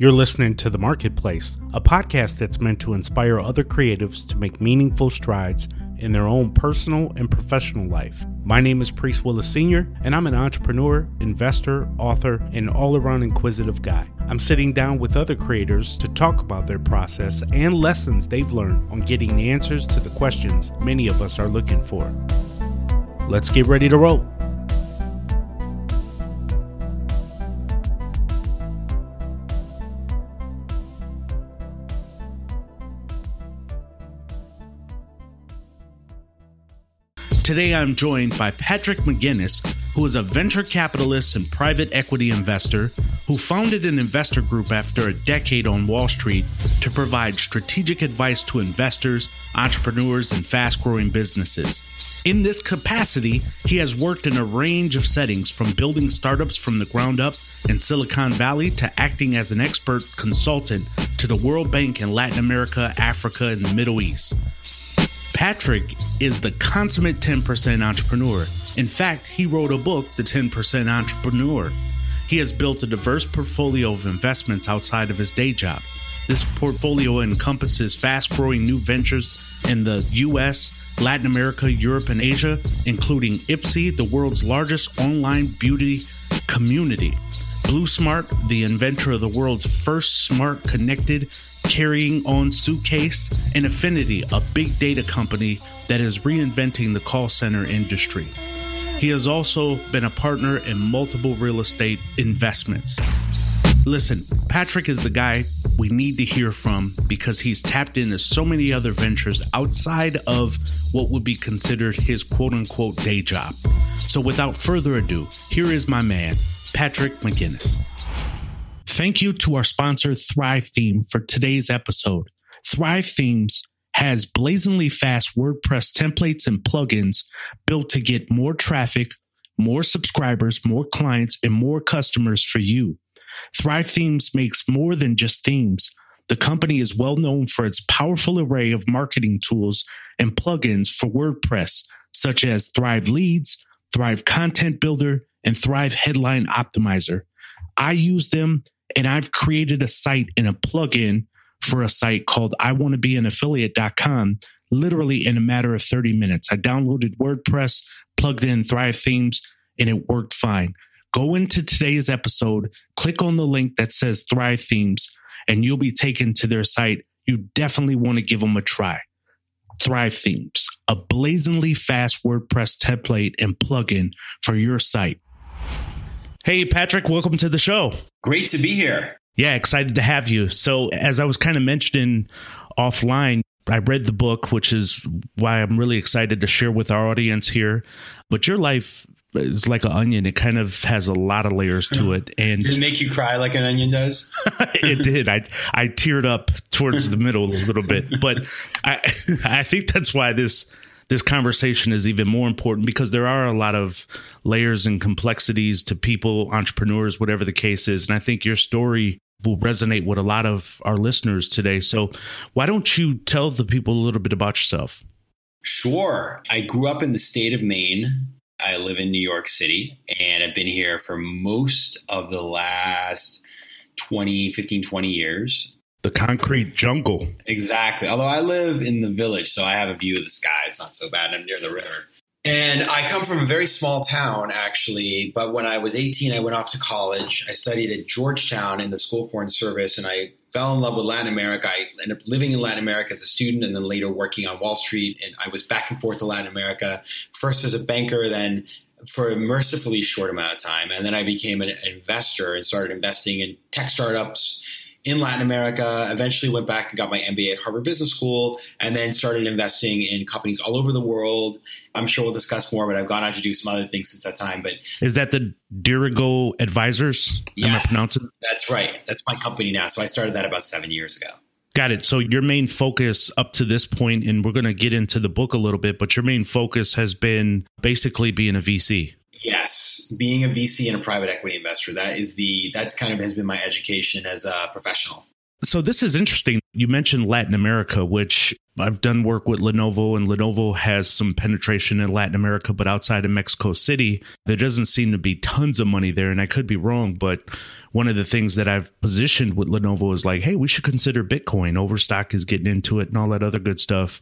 You're listening to The Marketplace, a podcast that's meant to inspire other creatives to make meaningful strides in their own personal and professional life. My name is Priest Willis Sr., and I'm an entrepreneur, investor, author, and all around inquisitive guy. I'm sitting down with other creators to talk about their process and lessons they've learned on getting the answers to the questions many of us are looking for. Let's get ready to roll. Today I'm joined by Patrick McGinnis, who is a venture capitalist and private equity investor who founded an investor group after a decade on Wall Street to provide strategic advice to investors, entrepreneurs, and fast growing businesses. In this capacity, he has worked in a range of settings from building startups from the ground up in Silicon Valley to acting as an expert consultant to the World Bank in Latin America, Africa, and the Middle East. Patrick is the consummate 10% entrepreneur. In fact, he wrote a book, The 10% Entrepreneur. He has built a diverse portfolio of investments outside of his day job. This portfolio encompasses fast growing new ventures in the US, Latin America, Europe, and Asia, including Ipsy, the world's largest online beauty community. Bluesmart, the inventor of the world's first smart connected carrying on suitcase, and Afiniti, a big data company that is reinventing the call center industry. He has also been a partner in multiple real estate investments. Listen, Patrick is the guy we need to hear from because he's tapped into so many other ventures outside of what would be considered his quote unquote day job. So, without further ado, here is my man, Patrick McGinnis. Thank you to our sponsor, Thrive Theme, for today's episode. Thrive Themes has blazingly fast WordPress templates and plugins built to get more traffic, more subscribers, more clients, and more customers for you. Thrive Themes makes more than just themes. The company is well known for its powerful array of marketing tools and plugins for WordPress, such as Thrive Leads, Thrive Content Builder, and Thrive Headline Optimizer. I use them and I've created a site and a plugin for a site called I want to be an affiliate.com literally in a matter of 30 minutes. I downloaded WordPress, plugged in Thrive Themes, and it worked fine. Go into today's episode, click on the link that says Thrive Themes, and you'll be taken to their site. You definitely want to give them a try. Thrive Themes, a blazingly fast WordPress template and plugin for your site. Hey, Patrick, welcome to the show. Great to be here. Yeah, excited to have you. So, as I was kind of mentioning offline, I read the book, which is why I'm really excited to share with our audience here. But your life is like an onion. It kind of has a lot of layers to it. And did it make you cry like an onion does? it did. I I teared up towards the middle a little bit. But I I think that's why this this conversation is even more important because there are a lot of layers and complexities to people, entrepreneurs, whatever the case is. And I think your story will resonate with a lot of our listeners today. So, why don't you tell the people a little bit about yourself? Sure. I grew up in the state of Maine. I live in New York City and I've been here for most of the last 20, 15, 20 years the concrete jungle. Exactly. Although I live in the village, so I have a view of the sky. It's not so bad. I'm near the river. And I come from a very small town, actually. But when I was 18, I went off to college. I studied at Georgetown in the School of Foreign Service, and I fell in love with Latin America. I ended up living in Latin America as a student and then later working on Wall Street. And I was back and forth to Latin America, first as a banker, then for a mercifully short amount of time. And then I became an investor and started investing in tech startups in Latin America, eventually went back and got my MBA at Harvard Business School, and then started investing in companies all over the world. I'm sure we'll discuss more, but I've gone on to do some other things since that time. But is that the Dirigo Advisors? Yes, Am I pronouncing? That's right. That's my company now. So I started that about seven years ago. Got it. So your main focus up to this point, and we're going to get into the book a little bit, but your main focus has been basically being a VC. Yes, being a VC and a private equity investor. That is the that's kind of has been my education as a professional. So this is interesting. You mentioned Latin America, which I've done work with Lenovo, and Lenovo has some penetration in Latin America, but outside of Mexico City, there doesn't seem to be tons of money there. And I could be wrong, but one of the things that I've positioned with Lenovo is like, hey, we should consider Bitcoin. Overstock is getting into it and all that other good stuff.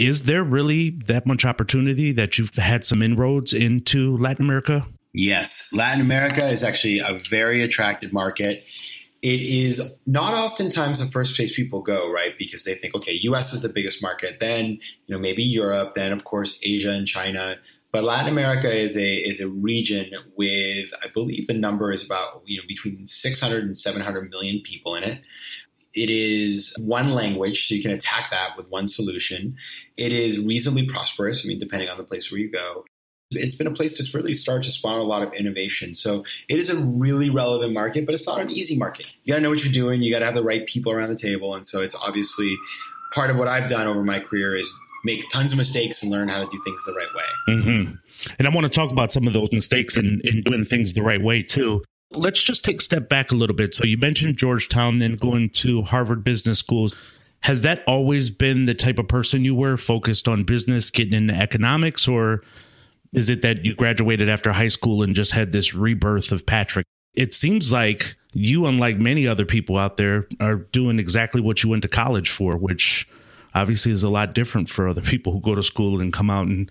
Is there really that much opportunity that you've had some inroads into Latin America? Yes, Latin America is actually a very attractive market. It is not oftentimes the first place people go, right? Because they think, okay, US is the biggest market, then you know maybe Europe, then of course Asia and China. But Latin America is a is a region with, I believe, the number is about you know between 600 and 700 million people in it. It is one language, so you can attack that with one solution. It is reasonably prosperous. I mean, depending on the place where you go, it's been a place that's really started to spawn a lot of innovation. So it is a really relevant market, but it's not an easy market. You got to know what you're doing. You got to have the right people around the table, and so it's obviously part of what I've done over my career is make tons of mistakes and learn how to do things the right way. Mm-hmm. And I want to talk about some of those mistakes and in doing things the right way too. Let's just take a step back a little bit. So you mentioned Georgetown, then going to Harvard Business Schools. Has that always been the type of person you were, focused on business, getting into economics, or is it that you graduated after high school and just had this rebirth of Patrick? It seems like you, unlike many other people out there, are doing exactly what you went to college for, which obviously is a lot different for other people who go to school and come out and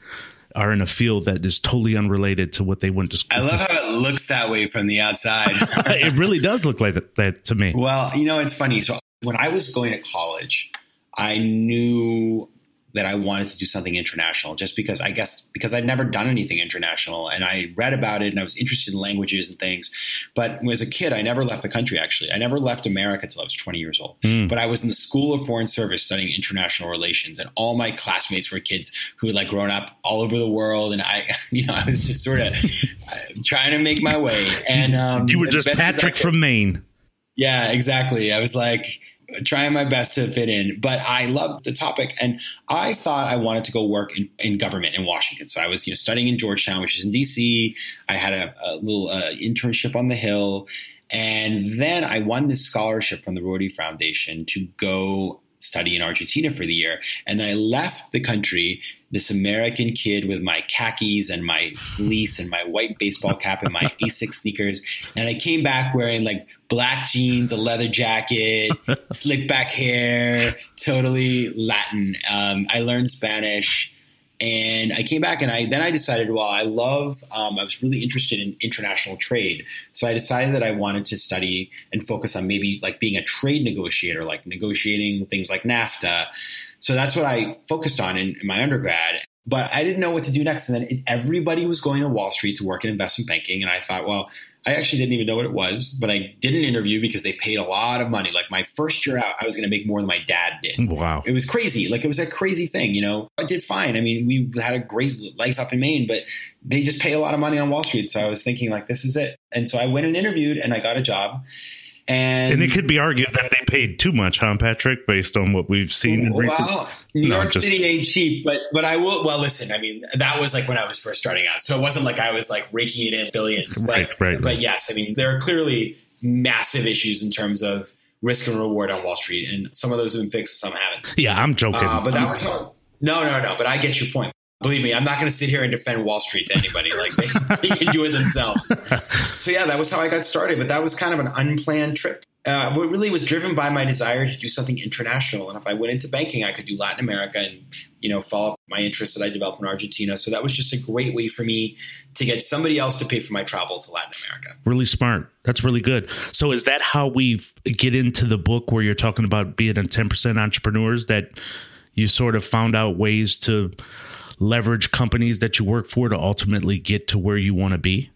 are in a field that is totally unrelated to what they went to school. I love how it looks that way from the outside. it really does look like that, that to me. Well, you know, it's funny. So when I was going to college, I knew that I wanted to do something international just because I guess because I'd never done anything international and I read about it and I was interested in languages and things. But as a kid, I never left the country actually. I never left America until I was 20 years old. Mm. But I was in the School of Foreign Service studying international relations and all my classmates were kids who had like grown up all over the world and I you know, I was just sort of trying to make my way and um, you were just Patrick from Maine. Yeah, exactly. I was like trying my best to fit in. But I loved the topic, and I thought I wanted to go work in, in government in Washington. So I was, you know, studying in Georgetown, which is in D.C. I had a, a little uh, internship on the Hill, and then I won this scholarship from the Rotary Foundation to go study in Argentina for the year. And I left the country, this American kid with my khakis and my fleece and my white baseball cap and my Asics sneakers. And I came back wearing like black jeans, a leather jacket, slick back hair, totally Latin. Um, I learned Spanish. And I came back and I then I decided, well, I love, um, I was really interested in international trade. So I decided that I wanted to study and focus on maybe like being a trade negotiator, like negotiating things like NAFTA. So that's what I focused on in, in my undergrad. But I didn't know what to do next. And then it, everybody was going to Wall Street to work in investment banking. And I thought, well, I actually didn't even know what it was, but I did an interview because they paid a lot of money. Like my first year out, I was going to make more than my dad did. Wow. It was crazy. Like it was a crazy thing, you know. I did fine. I mean, we had a great life up in Maine, but they just pay a lot of money on Wall Street. So I was thinking like this is it. And so I went and interviewed and I got a job. And, and, it could be argued that they paid too much, huh, Patrick, based on what we've seen in recent. New no, York just, City ain't cheap, but but I will. Well, listen, I mean, that was like when I was first starting out, so it wasn't like I was like raking it in billions. But, right, right. But yes, I mean, there are clearly massive issues in terms of risk and reward on Wall Street, and some of those have been fixed, some haven't. Yeah, I'm joking. Uh, but that was no, no, no. But I get your point. Believe me, I'm not going to sit here and defend Wall Street to anybody. Like they, they can do it themselves. so yeah, that was how I got started. But that was kind of an unplanned trip uh, what really was driven by my desire to do something international. And if I went into banking, I could do Latin America and you know follow up my interests that I developed in Argentina. So that was just a great way for me to get somebody else to pay for my travel to Latin America. Really smart. That's really good. So is that how we get into the book where you're talking about being a 10% entrepreneurs that you sort of found out ways to leverage companies that you work for to ultimately get to where you want to be?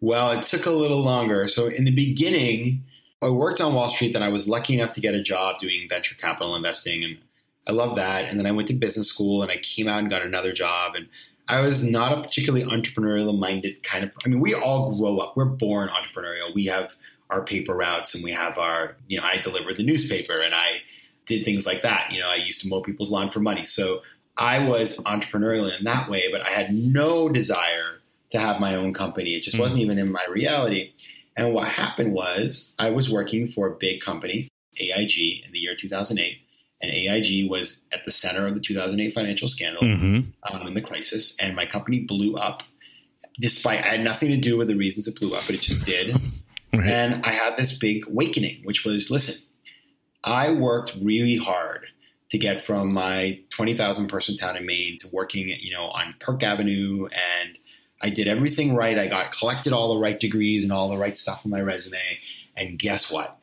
Well, it took a little longer. So in the beginning, I worked on Wall Street, then I was lucky enough to get a job doing venture capital investing, and I love that. And then I went to business school, and I came out and got another job, and I was not a particularly entrepreneurial minded kind of. I mean, we all grow up; we're born entrepreneurial. We have our paper routes, and we have our. You know, I delivered the newspaper, and I did things like that. You know, I used to mow people's lawn for money, so I was entrepreneurial in that way. But I had no desire to have my own company. It just mm-hmm. wasn't even in my reality. And what happened was I was working for a big company, AIG, in the year 2008. And AIG was at the center of the 2008 financial scandal mm-hmm. um, and the crisis. And my company blew up despite, I had nothing to do with the reasons it blew up, but it just did. Right. And I had this big awakening, which was listen, I worked really hard to get from my 20,000 person town in Maine to working, you know, on Park Avenue and I did everything right. I got collected all the right degrees and all the right stuff on my resume. And guess what?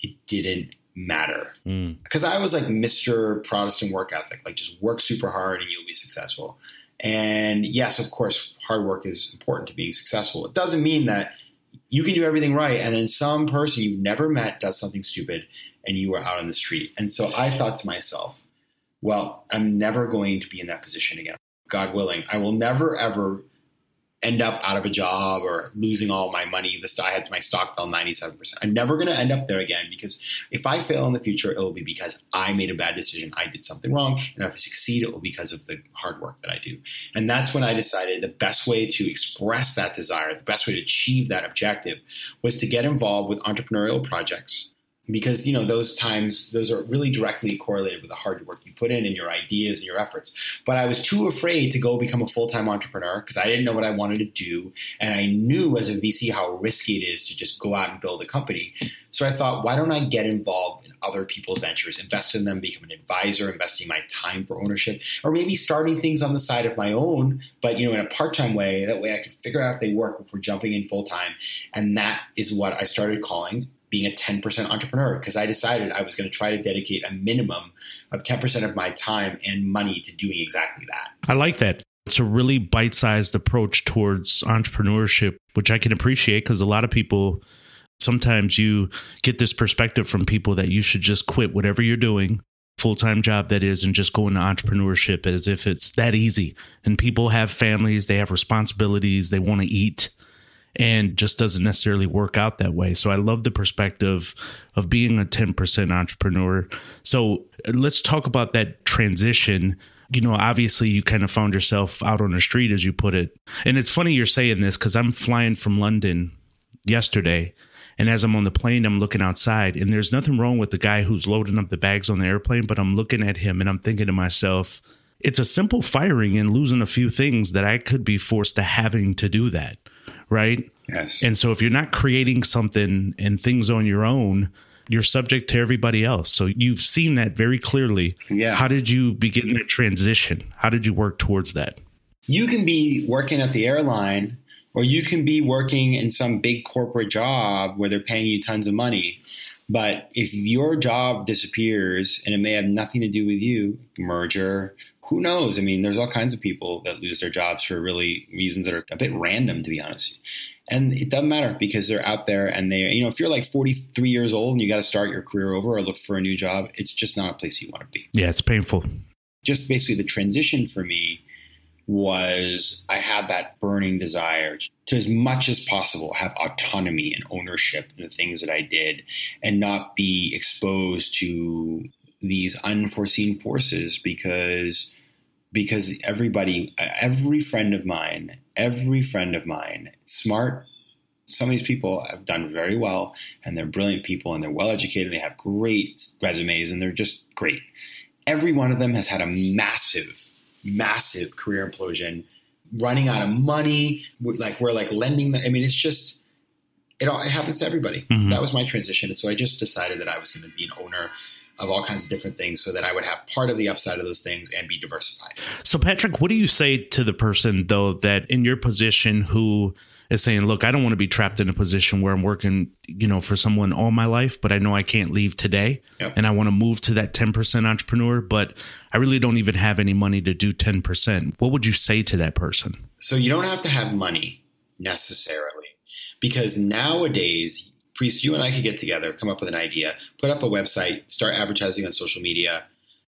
It didn't matter. Because mm. I was like Mr. Protestant work ethic, like just work super hard and you'll be successful. And yes, of course, hard work is important to being successful. It doesn't mean that you can do everything right and then some person you've never met does something stupid and you were out on the street. And so I thought to myself, well, I'm never going to be in that position again. God willing, I will never ever end up out of a job or losing all my money. This I had my stock fell 97%. I'm never going to end up there again because if I fail in the future, it will be because I made a bad decision. I did something wrong. And if I succeed, it will be because of the hard work that I do. And that's when I decided the best way to express that desire, the best way to achieve that objective was to get involved with entrepreneurial projects because you know those times those are really directly correlated with the hard work you put in and your ideas and your efforts. But i was too afraid to go become a full-time entrepreneur because i didn't know what i wanted to do and i knew as a vc how risky it is to just go out and build a company. So i thought why don't i get involved in other people's ventures invest in them become an advisor investing my time for ownership or maybe starting things on the side of my own but you know in a part-time way. That way i could figure out if they work before jumping in full-time. And that is what i started calling being a 10% entrepreneur because I decided I was going to try to dedicate a minimum of 10% of my time and money to doing exactly that. I like that. It's a really bite sized approach towards entrepreneurship, which I can appreciate because a lot of people sometimes you get this perspective from people that you should just quit whatever you're doing full-time job that is and just go into entrepreneurship as if it's that easy and people have families they have responsibilities they want to eat and just doesn't necessarily work out that way. So I love the perspective of being a 10% entrepreneur. So let's talk about that transition. You know, obviously you kind of found yourself out on the street as you put it. And it's funny you're saying this cuz I'm flying from London yesterday and as I'm on the plane, I'm looking outside, and there's nothing wrong with the guy who's loading up the bags on the airplane, but I'm looking at him and I'm thinking to myself, it's a simple firing and losing a few things that I could be forced to having to do that right? Yes. And so if you're not creating something and things on your own, you're subject to everybody else. So you've seen that very clearly. Yeah. How did you begin that transition? How did you work towards that? You can be working at the airline or you can be working in some big corporate job where they're paying you tons of money. But if your job disappears and it may have nothing to do with you, merger, who knows? I mean, there's all kinds of people that lose their jobs for really reasons that are a bit random, to be honest. And it doesn't matter because they're out there and they, you know, if you're like 43 years old and you got to start your career over or look for a new job, it's just not a place you want to be. Yeah, it's painful. Just basically the transition for me was I had that burning desire to, as much as possible, have autonomy and ownership in the things that I did and not be exposed to these unforeseen forces because because everybody, every friend of mine, every friend of mine, smart. Some of these people have done very well, and they're brilliant people, and they're well educated. They have great resumes, and they're just great. Every one of them has had a massive, massive career implosion, running out of money. Like we're like lending. The, I mean, it's just it all it happens to everybody. Mm-hmm. That was my transition, and so I just decided that I was going to be an owner of all kinds of different things so that I would have part of the upside of those things and be diversified. So, Patrick, what do you say to the person, though, that in your position who is saying, look, I don't want to be trapped in a position where I'm working, you know, for someone all my life, but I know I can't leave today yep. and I want to move to that 10% entrepreneur, but I really don't even have any money to do 10%. What would you say to that person? So, you don't have to have money necessarily because nowadays Priest, you and I could get together, come up with an idea, put up a website, start advertising on social media,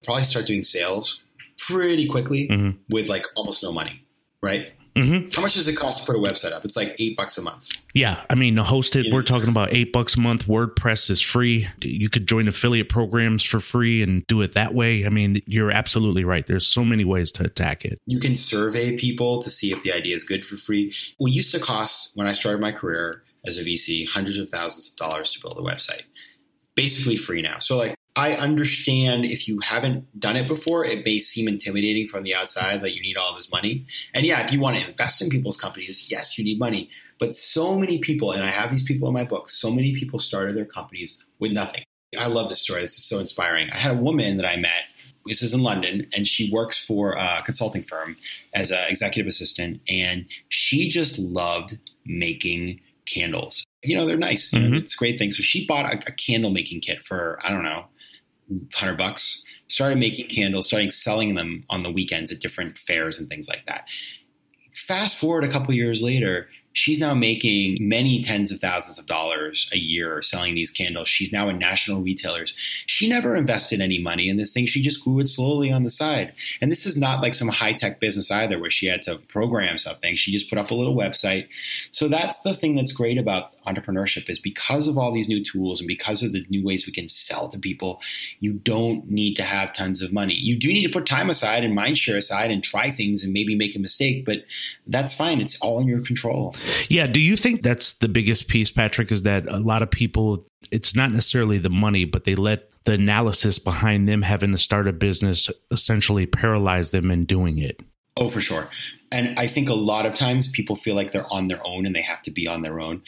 probably start doing sales pretty quickly mm-hmm. with like almost no money, right? Mm-hmm. How much does it cost to put a website up? It's like eight bucks a month. Yeah, I mean, to host it, we're talking about eight bucks a month. WordPress is free. You could join affiliate programs for free and do it that way. I mean, you're absolutely right. There's so many ways to attack it. You can survey people to see if the idea is good for free. What used to cost when I started my career as a VC hundreds of thousands of dollars to build a website. Basically free now. So like I understand if you haven't done it before, it may seem intimidating from the outside that you need all this money. And yeah, if you want to invest in people's companies, yes, you need money. But so many people, and I have these people in my book, so many people started their companies with nothing. I love this story. This is so inspiring. I had a woman that I met. This is in London, and she works for a consulting firm as an executive assistant. And she just loved making candles. You know, they're nice. Mm-hmm. it's a great thing. So she bought a, a candle making kit for, I don't know, 100 bucks, started making candles, starting selling them on the weekends at different fairs and things like that. Fast forward a couple years later, She's now making many tens of thousands of dollars a year selling these candles. She's now in national retailers. She never invested any money in this thing. She just grew it slowly on the side. And this is not like some high tech business either where she had to program something. She just put up a little website. So that's the thing that's great about entrepreneurship is because of all these new tools and because of the new ways we can sell to people, you don't need to have tons of money. You do need to put time aside and mind share aside and try things and maybe make a mistake, but that's fine. It's all in your control. Yeah. Do you think that's the biggest piece, Patrick? Is that a lot of people, it's not necessarily the money, but they let the analysis behind them having to start a business essentially paralyze them in doing it? Oh, for sure. And I think a lot of times people feel like they're on their own and they have to be on their own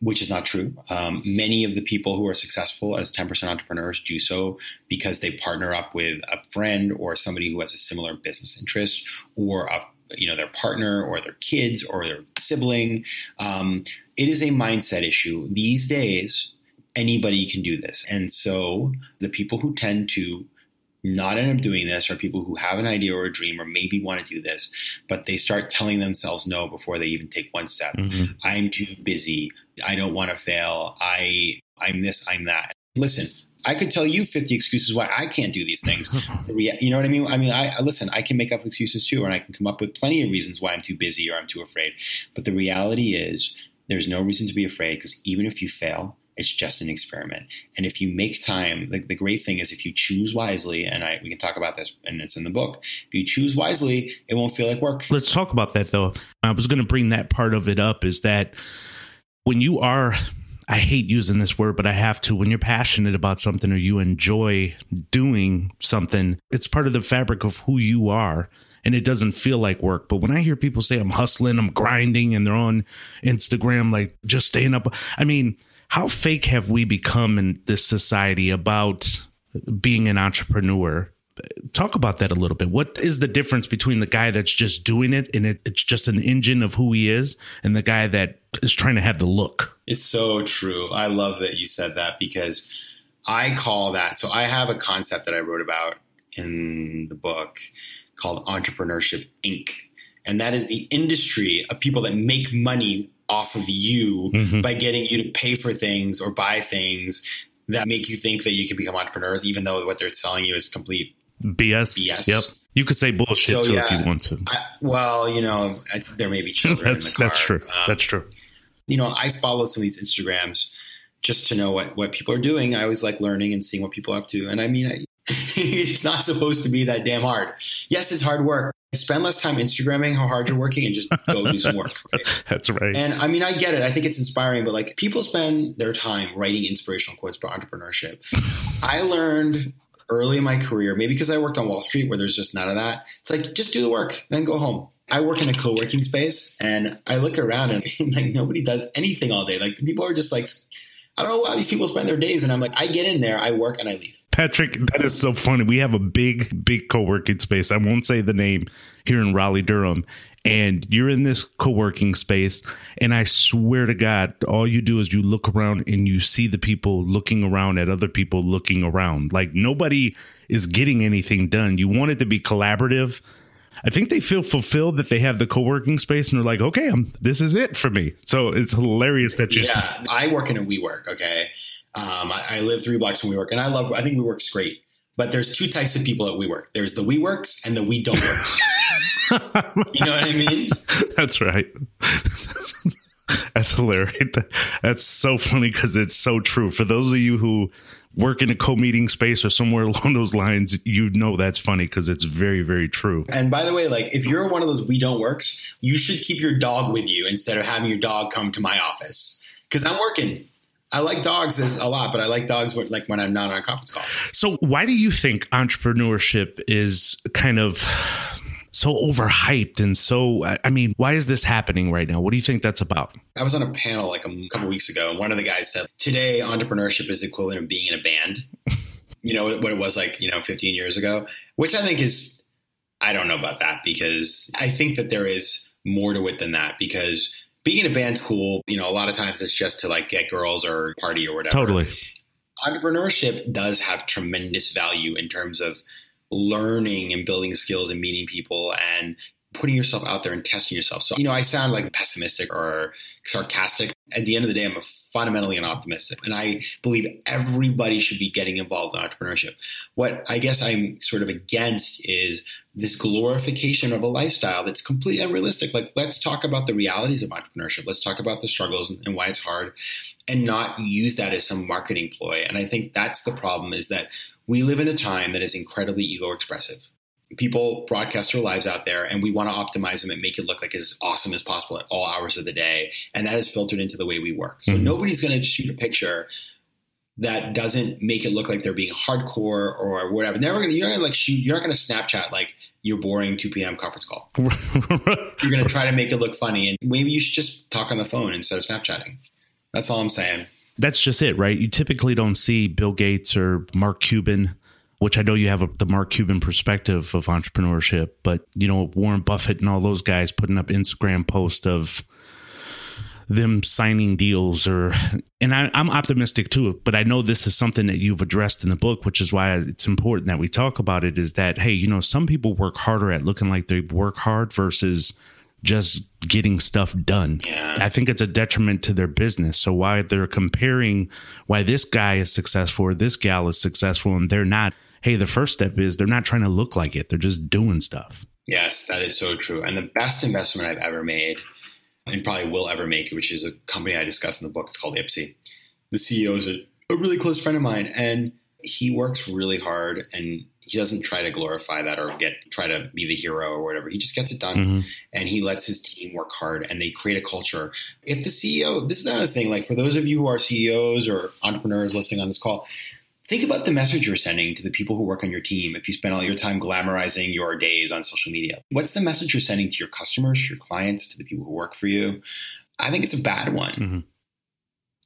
which is not true. Um, many of the people who are successful as 10% entrepreneurs do so because they partner up with a friend or somebody who has a similar business interest or a you know their partner or their kids or their sibling. Um, it is a mindset issue these days. Anybody can do this, and so the people who tend to not end up doing this are people who have an idea or a dream or maybe want to do this, but they start telling themselves no before they even take one step. Mm-hmm. I'm too busy. I don't want to fail. I I'm this, I'm that. Listen, I could tell you 50 excuses why I can't do these things. You know what I mean? I mean, I listen, I can make up excuses too, and I can come up with plenty of reasons why I'm too busy or I'm too afraid. But the reality is there's no reason to be afraid because even if you fail, it's just an experiment. And if you make time, the great thing is if you choose wisely, and I we can talk about this and it's in the book. If you choose wisely, it won't feel like work. Let's talk about that though. I was going to bring that part of it up is that when you are I hate using this word, but I have to. When you're passionate about something or you enjoy doing something, it's part of the fabric of who you are and it doesn't feel like work. But when I hear people say I'm hustling, I'm grinding, and they're on Instagram, like just staying up, I mean, how fake have we become in this society about being an entrepreneur? Talk about that a little bit. What is the difference between the guy that's just doing it and it, it's just an engine of who he is and the guy that is trying to have the look? It's so true. I love that you said that because I call that. So I have a concept that I wrote about in the book called Entrepreneurship Inc. And that is the industry of people that make money off of you mm-hmm. by getting you to pay for things or buy things that make you think that you can become entrepreneurs, even though what they're selling you is complete BS. BS. Yep. You could say bullshit so, too yeah, if you want to. I, well, you know, there may be children. that's that's true. Um, that's true. You know, I follow some of these Instagrams just to know what what people are doing. I always like learning and seeing what people are up to. And I mean, I, it's not supposed to be that damn hard. Yes, it's hard work, spend less time Instagramming how hard you're working and just go do some work. Right? That's right. And I mean, I get it. I think it's inspiring, but like people spend their time writing inspirational quotes about entrepreneurship. I learned early in my career, maybe because I worked on Wall Street where there's just none of that. It's like, just do the work, then go home. I work in a co-working space and I look around and like nobody does anything all day. Like people are just like, I don't know why these people spend their days. And I'm like, I get in there, I work and I leave. Patrick, that is so funny. We have a big, big co working space. I won't say the name here in Raleigh, Durham. And you're in this co working space. And I swear to God, all you do is you look around and you see the people looking around at other people looking around. Like nobody is getting anything done. You want it to be collaborative. I think they feel fulfilled that they have the co-working space and they're like, okay, I'm, this is it for me. So it's hilarious that you. Yeah, I work in a WeWork. Okay, um, I, I, live three blocks from WeWork, and I love. I think WeWork's great. But there's two types of people at WeWork. There's the WeWorks and the We Don't Works. you know what I mean? That's right. That's hilarious. That's so funny because it's so true. For those of you who work in a co-meeting space or somewhere along those lines, you know that's funny because it's very, very true. And by the way, like if you're one of those we don't works, you should keep your dog with you instead of having your dog come to my office because I'm working. I like dogs a lot, but I like dogs like when I'm not on a conference call. So, why do you think entrepreneurship is kind of so overhyped and so? I mean, why is this happening right now? What do you think that's about? I was on a panel like a couple weeks ago, and one of the guys said, "Today, entrepreneurship is the equivalent of being in a band." you know what it was like, you know, 15 years ago, which I think is, I don't know about that because I think that there is more to it than that because being in a band's cool. You know, a lot of times it's just to like get girls or party or whatever. Totally. Entrepreneurship does have tremendous value in terms of learning and building skills and meeting people and putting yourself out there and testing yourself. So, you know, I sound like pessimistic or sarcastic. At the end of the day, I'm fundamentally an optimistic. And I believe everybody should be getting involved in entrepreneurship. What I guess I'm sort of against is this glorification of a lifestyle that's completely unrealistic. Like, let's talk about the realities of entrepreneurship. Let's talk about the struggles and why it's hard and not use that as some marketing ploy. And I think that's the problem is that we live in a time that is incredibly ego expressive people broadcast their lives out there and we want to optimize them and make it look like as awesome as possible at all hours of the day and that is filtered into the way we work. So mm-hmm. nobody's going to shoot a picture that doesn't make it look like they're being hardcore or whatever. Never gonna you're not gonna like shoot you're not gonna snapchat like your boring 2 p.m conference call. You're gonna try to make it look funny and maybe you should just talk on the phone instead of snapchatting. That's all i'm saying. That's just it right? You typically don't see bill gates or mark cuban which I know you have a, the Mark Cuban perspective of entrepreneurship, but you know Warren Buffett and all those guys putting up Instagram posts of them signing deals or and I, am optimistic too but i know this is something that you've addressed in the book which is why it's important that we talk about it is that hey you know some people work harder at looking like they work hard versus just getting stuff done. Yeah. I think it's a detriment to their business. So why they're comparing why this guy is successful or this gal is successful and they're not, hey, the first step is they're not trying to look like it. They're just doing stuff. Yes, that is so true. And the best investment I've ever made, and probably will ever make, which is a company I discuss in the book, it's called Ipsy. The CEO is a, a really close friend of mine, and he works really hard and he doesn't try to glorify that or get try to be the hero or whatever. He just gets it done mm-hmm. and he lets his team work hard and they create a culture. If the CEO, this is another thing, like for those of you who are CEOs or entrepreneurs listening on this call, think about the message you're sending to the people who work on your team if you spend all your time glamorizing your days on social media. What's the message you're sending to your customers, your clients, to the people who work for you? I think it's a bad one. Mm-hmm.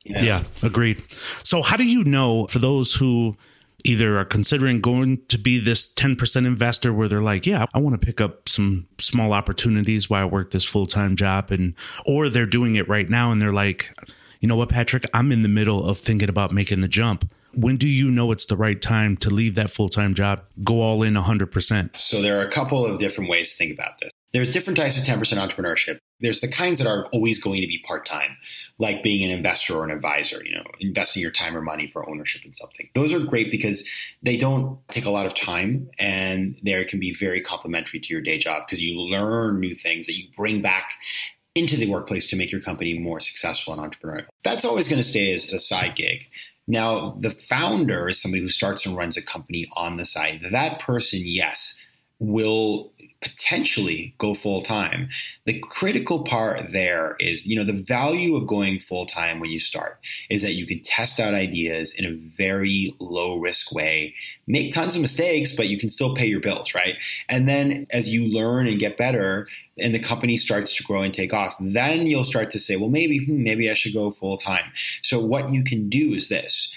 Yeah. yeah, agreed. So, how do you know for those who either are considering going to be this 10% investor where they're like, yeah, I want to pick up some small opportunities while I work this full time job, and or they're doing it right now and they're like, you know what, Patrick, I'm in the middle of thinking about making the jump when do you know it's the right time to leave that full-time job? Go all in 100% so there are a couple of different ways to think about this. There's different types of 10% entrepreneurship. There's the kinds that are always going to be part-time like being an investor or an advisor you know investing your time or money for ownership in something. Those are great because they don't take a lot of time and they can be very complementary to your day job because you learn new things that you bring back into the workplace to make your company more successful and entrepreneurial. That's always going to stay as a side gig. Now, the founder is somebody who starts and runs a company on the side. That person, yes, will potentially go full time. The critical part there is, you know, the value of going full time when you start is that you can test out ideas in a very low risk way, make tons of mistakes, but you can still pay your bills, right? And then as you learn and get better, and the company starts to grow and take off, then you'll start to say, well, maybe, hmm, maybe I should go full time. So what you can do is this.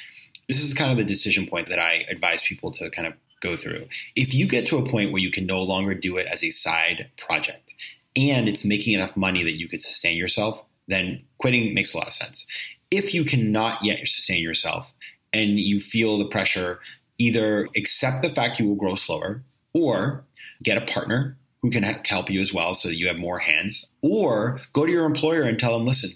This is kind of the decision point that I advise people to kind of go through. If you get to a point where you can no longer do it as a side project and it's making enough money that you could sustain yourself, then quitting makes a lot of sense. If you cannot yet sustain yourself and you feel the pressure, either accept the fact you will grow slower or get a partner who can help you as well so that you have more hands or go to your employer and tell them listen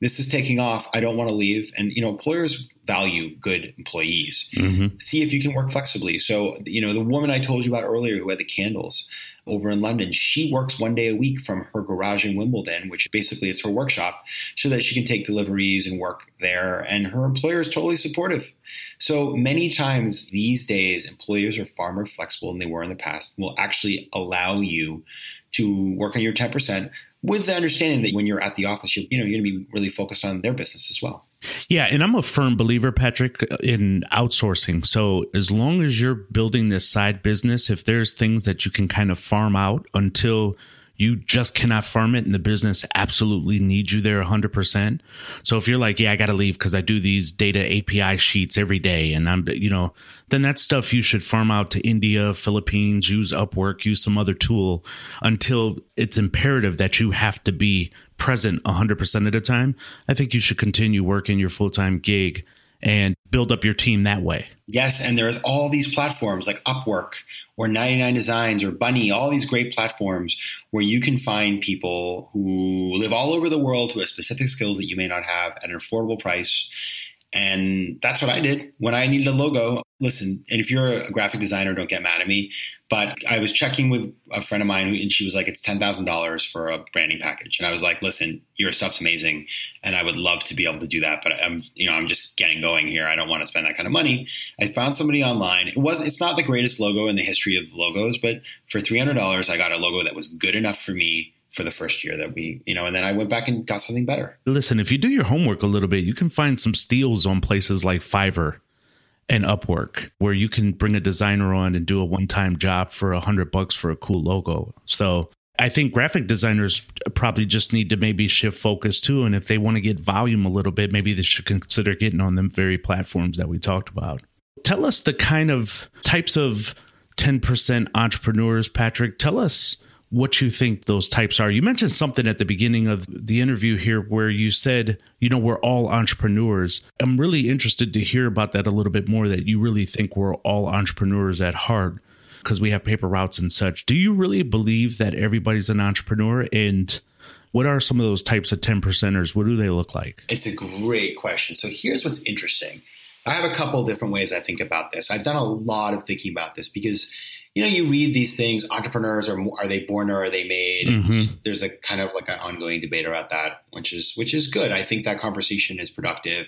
this is taking off i don't want to leave and you know employers value good employees. Mm-hmm. See if you can work flexibly. So, you know, the woman I told you about earlier who had the candles over in London, she works one day a week from her garage in Wimbledon, which basically is her workshop, so that she can take deliveries and work there. And her employer is totally supportive. So many times these days, employers are far more flexible than they were in the past, will actually allow you to work on your 10% with the understanding that when you're at the office, you're, you know, you're going to be really focused on their business as well. Yeah, and I'm a firm believer, Patrick, in outsourcing. So as long as you're building this side business, if there's things that you can kind of farm out until you just cannot farm it and the business absolutely needs you there 100%. So if you're like, yeah, I got to leave because I do these data API sheets every day and I'm, you know, then that stuff you should farm out to India, Philippines, use Upwork, use some other tool until it's imperative that you have to be present 100% of the time. I think you should continue working your full time gig and build up your team that way. Yes, and there's all these platforms like Upwork or 99 Designs or Bunny, all these great platforms where you can find people who live all over the world who have specific skills that you may not have at an affordable price and that's what I did when I needed a logo. Listen, and if you're a graphic designer, don't get mad at me. But I was checking with a friend of mine, and she was like, "It's ten thousand dollars for a branding package." And I was like, "Listen, your stuff's amazing, and I would love to be able to do that, but I'm, you know, I'm just getting going here. I don't want to spend that kind of money." I found somebody online. It was, it's not the greatest logo in the history of logos, but for three hundred dollars, I got a logo that was good enough for me for the first year that we, you know, and then I went back and got something better. Listen, if you do your homework a little bit, you can find some steals on places like Fiverr and Upwork where you can bring a designer on and do a one-time job for a hundred bucks for a cool logo. So I think graphic designers probably just need to maybe shift focus too. And if they want to get volume a little bit, maybe they should consider getting on them very platforms that we talked about. Tell us the kind of types of 10% entrepreneurs, Patrick. Tell us what you think those types are. You mentioned something at the beginning of the interview here where you said, you know, we're all entrepreneurs. I'm really interested to hear about that a little bit more that you really think we're all entrepreneurs at heart because we have paper routes and such. Do you really believe that everybody's an entrepreneur? And what are some of those types of 10 percenters? What do they look like? It's a great question. So here's what's interesting. I have a couple different ways I think about this. I've done a lot of thinking about this because you know, you read these things. Entrepreneurs are are they born or are they made? Mm-hmm. There's a kind of like an ongoing debate about that, which is which is good. I think that conversation is productive.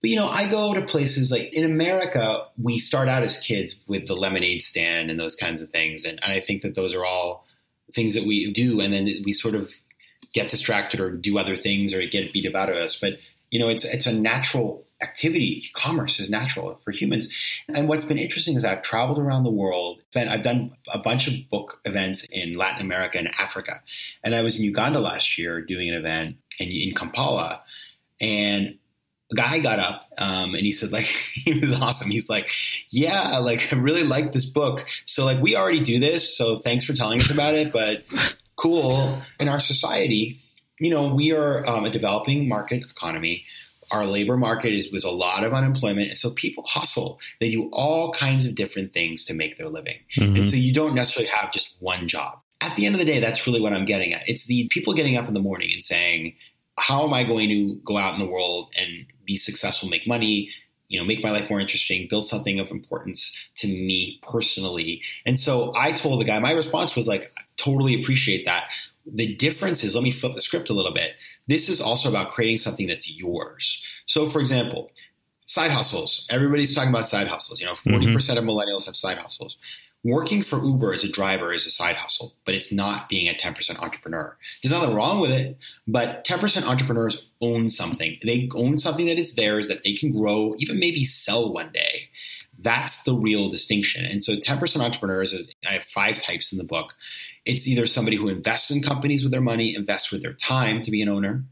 But you know, I go to places like in America, we start out as kids with the lemonade stand and those kinds of things, and, and I think that those are all things that we do, and then we sort of get distracted or do other things or get beat about of us. But you know, it's it's a natural activity. Commerce is natural for humans. And what's been interesting is I've traveled around the world. I've done a bunch of book events in Latin America and Africa. And I was in Uganda last year doing an event in, in Kampala. And a guy got up um, and he said, like, he was awesome. He's like, yeah, like, I really like this book. So, like, we already do this. So, thanks for telling us about it. But cool. In our society, you know, we are um, a developing market economy our labor market is with a lot of unemployment. And so people hustle. They do all kinds of different things to make their living. Mm-hmm. and so you don't necessarily have just one job. At the end of the day that's really what i'm getting at. It's the people getting up in the morning and saying how am i going to go out in the world and be successful make money you know make my life more interesting build something of importance to me personally? And so i told the guy my response was like totally appreciate that the difference is let me flip the script a little bit. This is also about creating something that's yours. So, for example, side hustles. Everybody's talking about side hustles. You know, 40% mm-hmm. of millennials have side hustles. Working for Uber as a driver is a side hustle, but it's not being a 10% entrepreneur. There's nothing wrong with it, but 10% entrepreneurs own something. They own something that is theirs that they can grow, even maybe sell one day. That's the real distinction. And so 10% entrepreneurs, I have five types in the book. It's either somebody who invests in companies with their money, invests with their time to be an owner,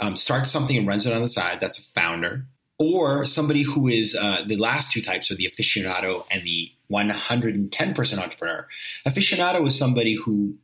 um, starts something and runs it on the side. That's a founder. Or somebody who is uh, the last two types are the aficionado and the 110% entrepreneur. Aficionado is somebody who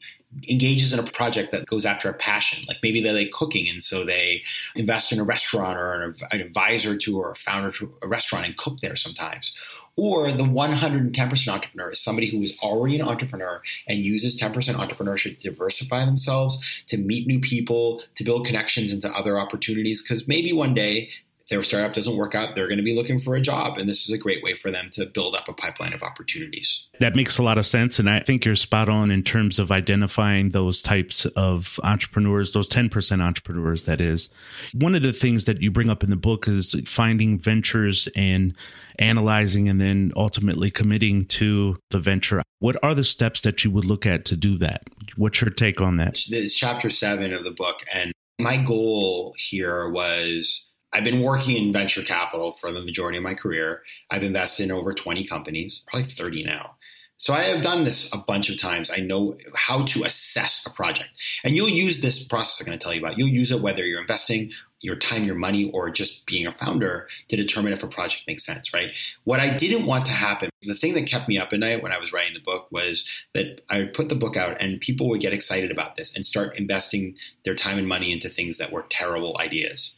engages in a project that goes after a passion. Like maybe they like cooking, and so they invest in a restaurant or an, advisor to or a founder to a restaurant and cook there sometimes. Or the 110% entrepreneur is somebody who is already an entrepreneur and uses 10% entrepreneurship to diversify themselves, to meet new people, to build connections into other opportunities. Because maybe one day their startup doesn't work out, they're going to be looking for a job. And this is a great way for them to build up a pipeline of opportunities. That makes a lot of sense. And I think you're spot on in terms of identifying those types of entrepreneurs, those 10% entrepreneurs, that is. One of the things that you bring up in the book is finding ventures and analyzing and then ultimately committing to the venture. What are the steps that you would look at to do that? What's your take on that? It's chapter seven of the book. And my goal here was I've been working in venture capital for the majority of my career. I've invested in over 20 companies, probably 30 now. So I have done this a bunch of times. I know how to assess a project. And you'll use this process I'm going to tell you about. You'll use it whether you're investing your time, your money, or just being a founder to determine if a project makes sense, right? What I didn't want to happen, the thing that kept me up at night when I was writing the book was that I would put the book out and people would get excited about this and start investing their time and money into things that were terrible ideas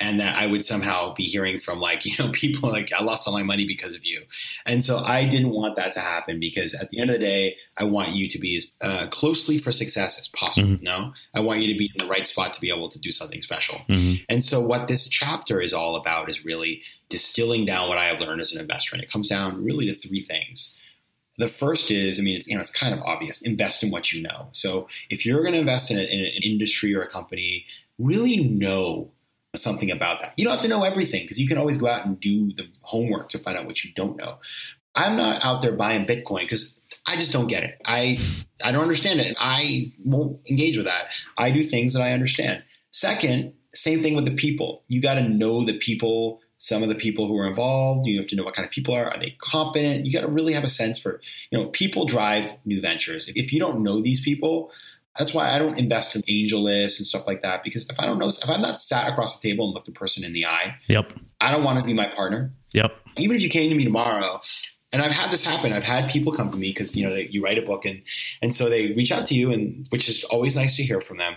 and that I would somehow be hearing from like, you know, people like, I lost all my money because of you. And so I didn't want that to happen because at the end of the day, I want you to be as uh, closely for success as possible. Mm-hmm. No, I want you to be in the right spot to be able to do something special. Mm-hmm. And so what this chapter is all about is really distilling down what I have learned as an investor. And it comes down really to three things. The first is, I mean, it's you know, it's kind of obvious. Invest in what you know. So if you're going to invest in, a, in an industry or a company, really know something about that. You don't have to know everything because you can always go out and do the homework to find out what you don't know. I'm not out there buying Bitcoin because I just don't get it. I I don't understand it. I won't engage with that. I do things that I understand. Second, same thing with the people. You got to know the people. Some of the people who are involved, you have to know what kind of people are. Are they competent? You got to really have a sense for, you know, people drive new ventures. If you don't know these people, that's why I don't invest in AngelList and stuff like that because if I don't know, if I'm not sat across the table and looked a person in the eye, yep, I don't want to be my partner. Yep. Even if you came to me tomorrow, and I've had this happen. I've had people come to me because you know they, you write a book and and so they reach out to you, and which is always nice to hear from them.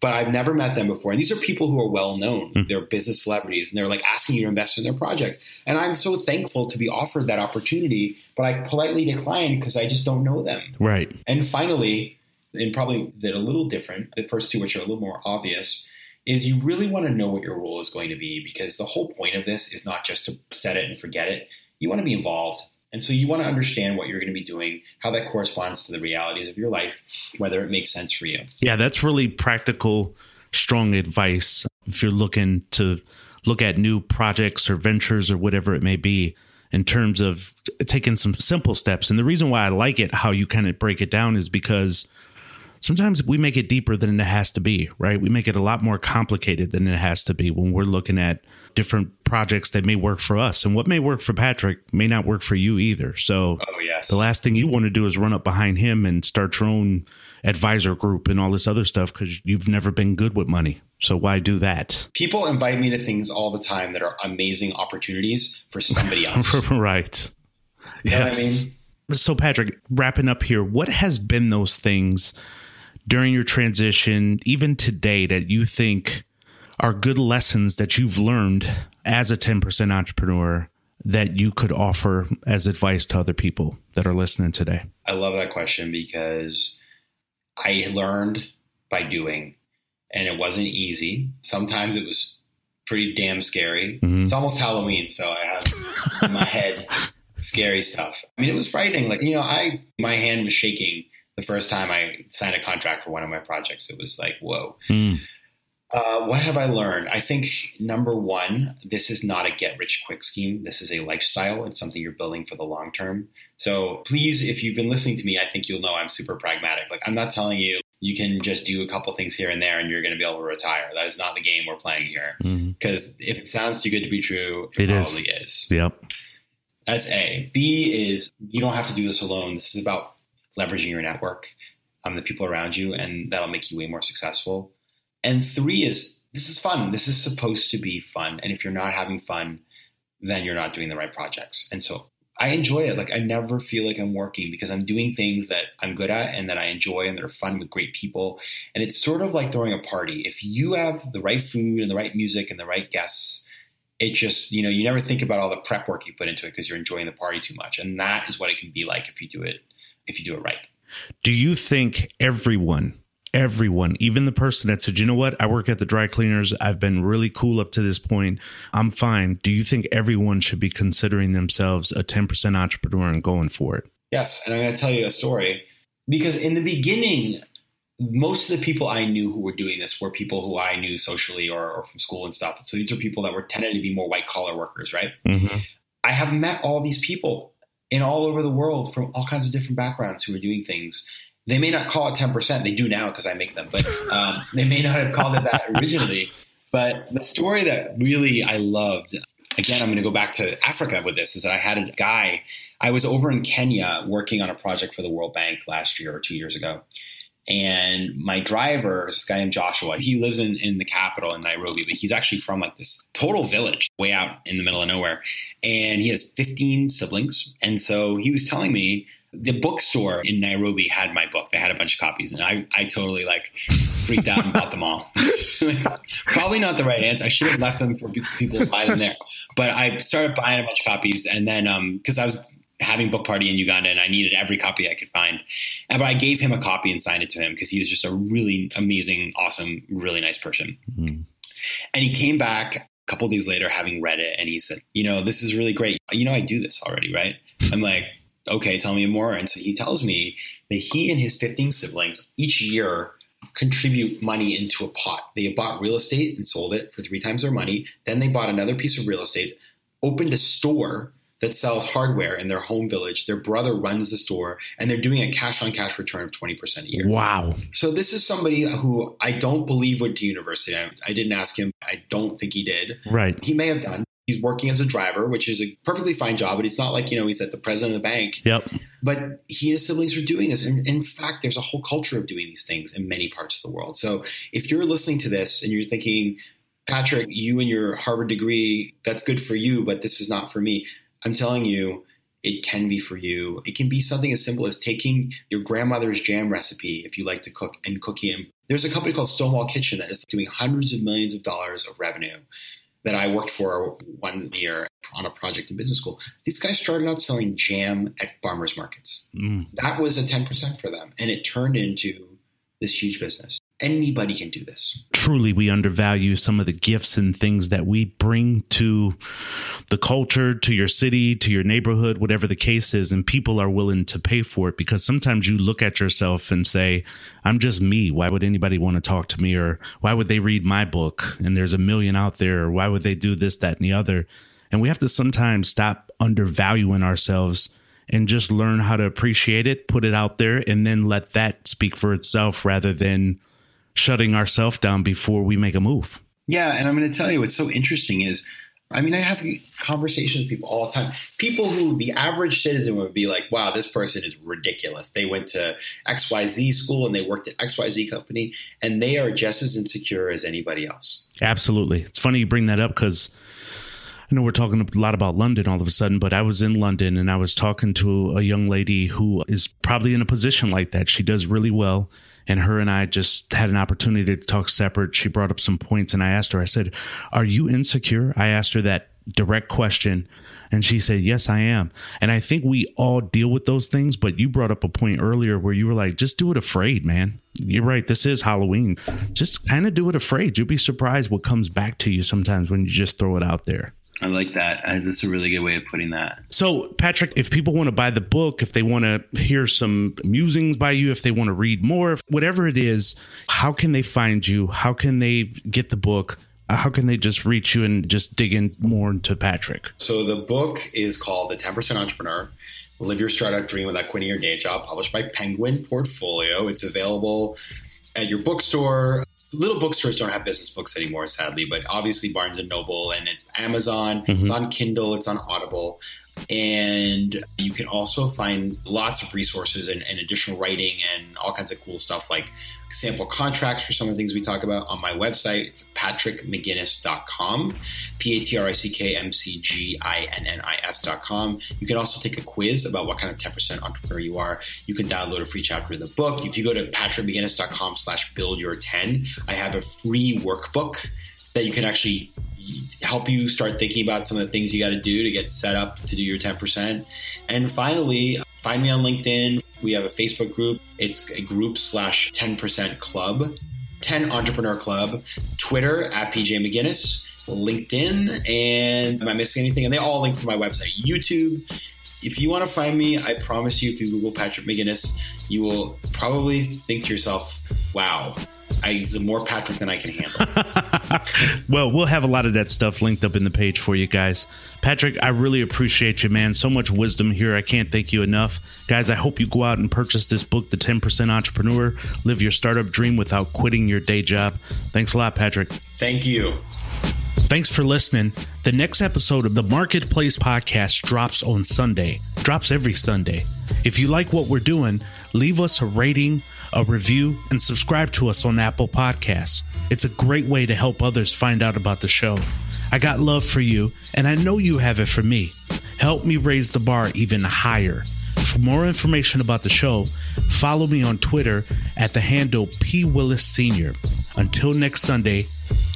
But I've never met them before, and these are people who are well known. Mm. They're business celebrities, and they're like asking you to invest in their project. And I'm so thankful to be offered that opportunity, but I politely decline because I just don't know them. Right. And finally, and probably that a little different, the first two, which are a little more obvious, is you really want to know what your role is going to be because the whole point of this is not just to set it and forget it. You want to be involved. And so you want to understand what you're going to be doing, how that corresponds to the realities of your life, whether it makes sense for you. Yeah, that's really practical, strong advice. If you're looking to look at new projects or ventures or whatever it may be, in terms of taking some simple steps. And the reason why I like it, how you kind of break it down, is because sometimes we make it deeper than it has to be, right? We make it a lot more complicated than it has to be when we're looking at different projects that may work for us. And what may work for Patrick may not work for you either. So oh, yes. the last thing you want to do is run up behind him and start your own advisor group and all this other stuff because you've never been good with money. So why do that? People invite me to things all the time that are amazing opportunities for somebody else. right. You yes. I mean? So Patrick, wrapping up here, what has been those things during your transition, even today, that you think are good lessons that you've learned as a 10% entrepreneur that you could offer as advice to other people that are listening today? I love that question because I learned by doing, and it wasn't easy. Sometimes it was pretty damn scary. Mm-hmm. It's almost Halloween, so I have in my head scary stuff. I mean, it was frightening. Like, you know, I my hand was shaking the first time I signed a contract for one of my projects. It was like, whoa. Mm. Uh, what have I learned? I think number one, this is not a get rich quick scheme. This is a lifestyle. It's something you're building for the long term. So please, if you've been listening to me, I think you'll know I'm super pragmatic. Like I'm not telling you you can just do a couple things here and there and you're going to be able to retire. That is not the game we're playing here. Because mm-hmm. if it sounds too good to be true, it, it probably is. is. Yep. That's A. B is you don't have to do this alone. This is about leveraging your network, um, the people around you, and that'll make you way more successful. And three is this is fun. This is supposed to be fun. And if you're not having fun, then you're not doing the right projects. And so I enjoy it. Like I never feel like I'm working because I'm doing things that I'm good at and that I enjoy and that are fun with great people. And it's sort of like throwing a party. If you have the right food and the right music and the right guests, it just, you know, you never think about all the prep work you put into it because you're enjoying the party too much. And that is what it can be like if you do it if you do it right. Do you think everyone everyone, even the person that said, you know what, I work at the dry cleaners. I've been really cool up to this point. I'm fine. Do you think everyone should be considering themselves a 10% entrepreneur and going for it? Yes. And I'm going to tell you a story because in the beginning, most of the people I knew who were doing this were people who I knew socially or, or from school and stuff. So these are people that were tended to be more white collar workers, right? Mm-hmm. I have met all these people in all over the world from all kinds of different backgrounds who are doing things they may not call it 10%. They do now because I make them, but um, they may not have called it that originally. But the story that really I loved, again, I'm going to go back to Africa with this, is that I had a guy, I was over in Kenya working on a project for the World Bank last year or two years ago. And my driver, this guy named Joshua, he lives in, in the capital in Nairobi, but he's actually from like this total village way out in the middle of nowhere. And he has 15 siblings. And so he was telling me the bookstore in Nairobi had my book. They had a bunch of copies, and I, I totally like freaked out and bought them all. Probably not the right answer. I should have left them for people to buy them there. But I started buying a bunch of copies, and then because um, I was having book party in Uganda and I needed every copy I could find. And, but I gave him a copy and signed it to him because he was just a really amazing, awesome, really nice person. Mm-hmm. And he came back a couple days later having read it and he said, You know, this is really great. You know, I do this already, right? I'm like, okay, tell me more. And so he tells me that he and his 15 siblings each year contribute money into a pot. They bought real estate and sold it for three times their money. Then they bought another piece of real estate, opened a store that sells hardware in their home village. Their brother runs the store and they're doing a cash on cash return of 20% a year. Wow. So this is somebody who I don't believe went to university. I, I didn't ask him. I don't think he did. Right. He may have done. He's working as a driver, which is a perfectly fine job, but it's not like, you know, he's at the president of the bank. Yep. But he and his siblings are doing this. And in fact, there's a whole culture of doing these things in many parts of the world. So if you're listening to this and you're thinking, Patrick, you and your Harvard degree, that's good for you, but this is not for me. I'm telling you, it can be for you. It can be something as simple as taking your grandmother's jam recipe if you like to cook and cooking it. There's a company called Stonewall Kitchen that is doing hundreds of millions of dollars of revenue that I worked for one year on a project in business school. These guys started out selling jam at farmers markets. Mm. That was a 10% for them. And it turned into this huge business. Anybody can do this. Truly, we undervalue some of the gifts and things that we bring to the culture, to your city, to your neighborhood, whatever the case is, and people are willing to pay for it because sometimes you look at yourself and say, I'm just me. Why would anybody want to talk to me? Or why would they read my book? And there's a million out there. Or why would they do this, that, and the other? And we have to sometimes stop undervaluing ourselves and just learn how to appreciate it, put it out there, and then let that speak for itself rather than shutting ourselves down before we make a move. Yeah, and I'm going to tell you what's so interesting is I mean, I have conversations with people all the time. People who the average citizen would be like, wow, this person is ridiculous. They went to XYZ school and they worked at XYZ company, and they are just as insecure as anybody else. Absolutely. It's funny you bring that up because I know we're talking a lot about London all of a sudden, but I was in London and I was talking to a young lady who is probably in a position like that. She does really well and her and I just had an opportunity to talk separate. She brought up some points and I asked her, I said, Are you insecure? I asked her that direct question. And she said, Yes, I am. And I think we all deal with those things. But you brought up a point earlier where you were like, Just do it afraid, man. You're right. This is Halloween. Just kind of do it afraid. You'll be surprised what comes back to you sometimes when you just throw it out there. I like that. That's a really good way of putting that. So, Patrick, if people want to buy the book, if they want to hear some musings by you, if they want to read more, whatever it is, how can they find you? How can they get the book? Uh, how can they just reach you and just dig in more into Patrick? So, the book is called The 10% Entrepreneur Live Your Startup Dream Without Quitting Your Day Job, published by Penguin Portfolio. It's available at your bookstore, little bookstores don't have business books anymore, sadly, but obviously Barnes and Noble and it's Amazon. Mm-hmm. It's on Kindle. It's on Audible. And you can also find lots of resources and, and, additional writing and all kinds of cool stuff like sample contracts for some of the things we talk about on my website. It's patrickmcginnis.com, P A T R I C K M C G I N N I S.com. You can also take a quiz about what kind of 10% entrepreneur you are. You can download a free chapter of the book. If you go to patrickmcginnis.com slash build your 10, I have a free workbook that you can actually help you start thinking about some of the things you got to do to get set up to do your 10%. And finally, find me on LinkedIn. We have a Facebook group. It's a group slash 10% club, 10 entrepreneur club, Twitter at PJ McGinnis, LinkedIn, and am I missing anything? And they all link to my website, YouTube. If you want to find me, I promise you, if you Google Patrick McGinnis, you will probably think to yourself, wow, I, he's more Patrick than I can handle. well, we'll have a lot of that stuff linked up in the page for you guys. Patrick, I really appreciate you, man. So much wisdom here. I can't thank you enough. Guys, I hope you go out and purchase this book, The 10% Entrepreneur Live Your Startup Dream Without Quitting Your Day Job. Thanks a lot, Patrick. Thank you. Thanks for listening. The next episode of the Marketplace Podcast drops on Sunday, drops every Sunday. If you like what we're doing, leave us a rating, a review, and subscribe to us on Apple Podcasts. It's a great way to help others find out about the show. I got love for you, and I know you have it for me. Help me raise the bar even higher. For more information about the show, follow me on Twitter at the handle P. Willis Sr. Until next Sunday,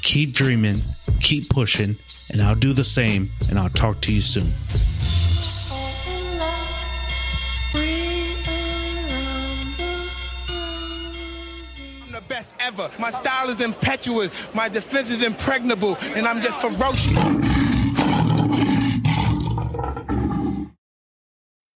keep dreaming, keep pushing, and I'll do the same, and I'll talk to you soon. Ever. My style is impetuous. My defense is impregnable, and I'm just ferocious.